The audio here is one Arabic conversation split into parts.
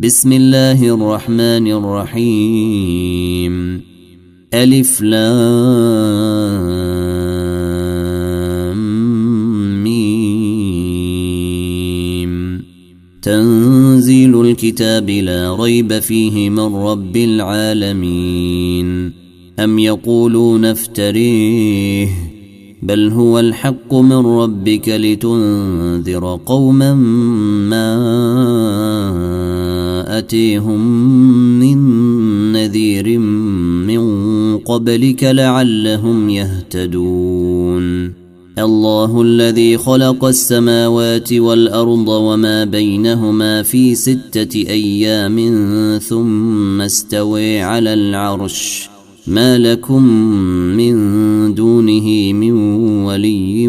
بسم الله الرحمن الرحيم. ألف لام ميم. تنزيل الكتاب لا ريب فيه من رب العالمين. أم يقولون افتريه. بل هو الحق من ربك لتنذر قوما ما ياتيهم من نذير من قبلك لعلهم يهتدون الله الذي خلق السماوات والارض وما بينهما في سته أيام ثم استوي على العرش ما لكم من دونه من ولي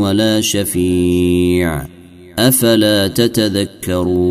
ولا شفيع افلا تتذكرون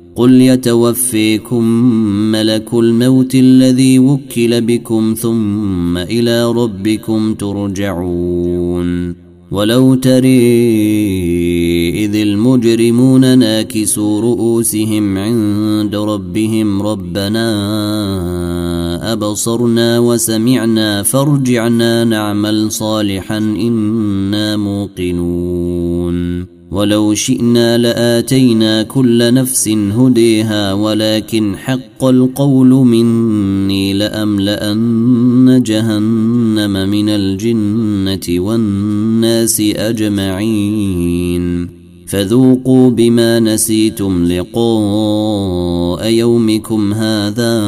قل يتوفيكم ملك الموت الذي وكل بكم ثم إلى ربكم ترجعون ولو تري اذ المجرمون ناكسوا رؤوسهم عند ربهم ربنا ابصرنا وسمعنا فارجعنا نعمل صالحا أنا موقنون ولو شئنا لآتينا كل نفس هديها ولكن حق القول مني لأملأن جهنم من الجنة والناس أجمعين. فذوقوا بما نسيتم لقاء يومكم هذا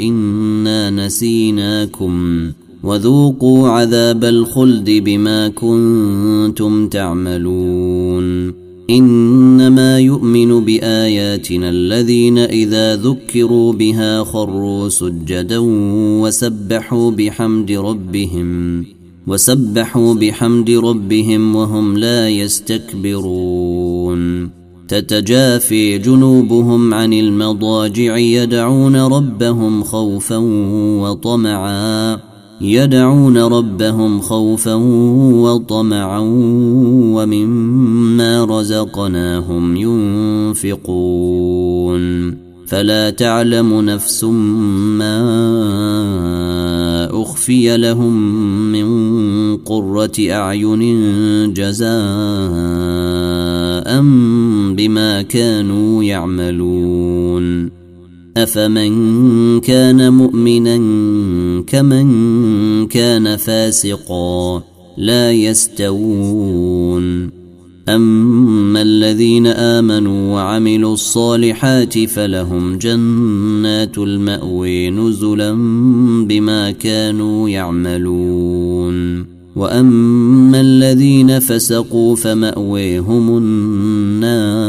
إنا نسيناكم. وذوقوا عذاب الخلد بما كنتم تعملون. إنما يؤمن بآياتنا الذين إذا ذكروا بها خروا سجدا وسبحوا بحمد ربهم وسبحوا بحمد ربهم وهم لا يستكبرون. تتجافي جنوبهم عن المضاجع يدعون ربهم خوفا وطمعا. يدعون ربهم خوفا وطمعا ومما رزقناهم ينفقون. فلا تعلم نفس ما أخفي لهم من قرة أعين جزاء بما كانوا يعملون. أفمن كان مؤمنا كمن كان فاسقا لا يستوون. أما الذين آمنوا وعملوا الصالحات فلهم جنات الماوي نزلا بما كانوا يعملون. وأما الذين فسقوا فماويهم النار.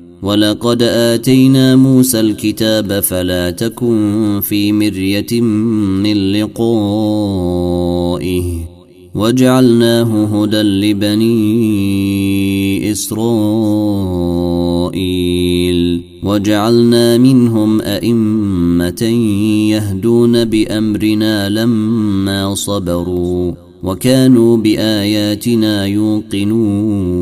ولقد اتينا موسى الكتاب فلا تكن في مريه من لقائه وجعلناه هدى لبني اسرائيل وجعلنا منهم ائمه يهدون بامرنا لما صبروا وكانوا باياتنا يوقنون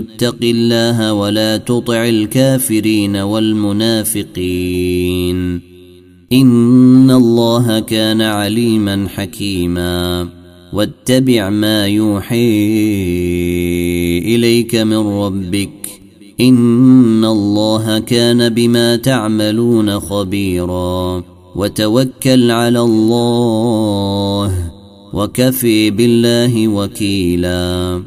اتق الله ولا تطع الكافرين والمنافقين. إن الله كان عليما حكيما. واتبع ما يوحي إليك من ربك. إن الله كان بما تعملون خبيرا. وتوكل على الله وكفي بالله وكيلا.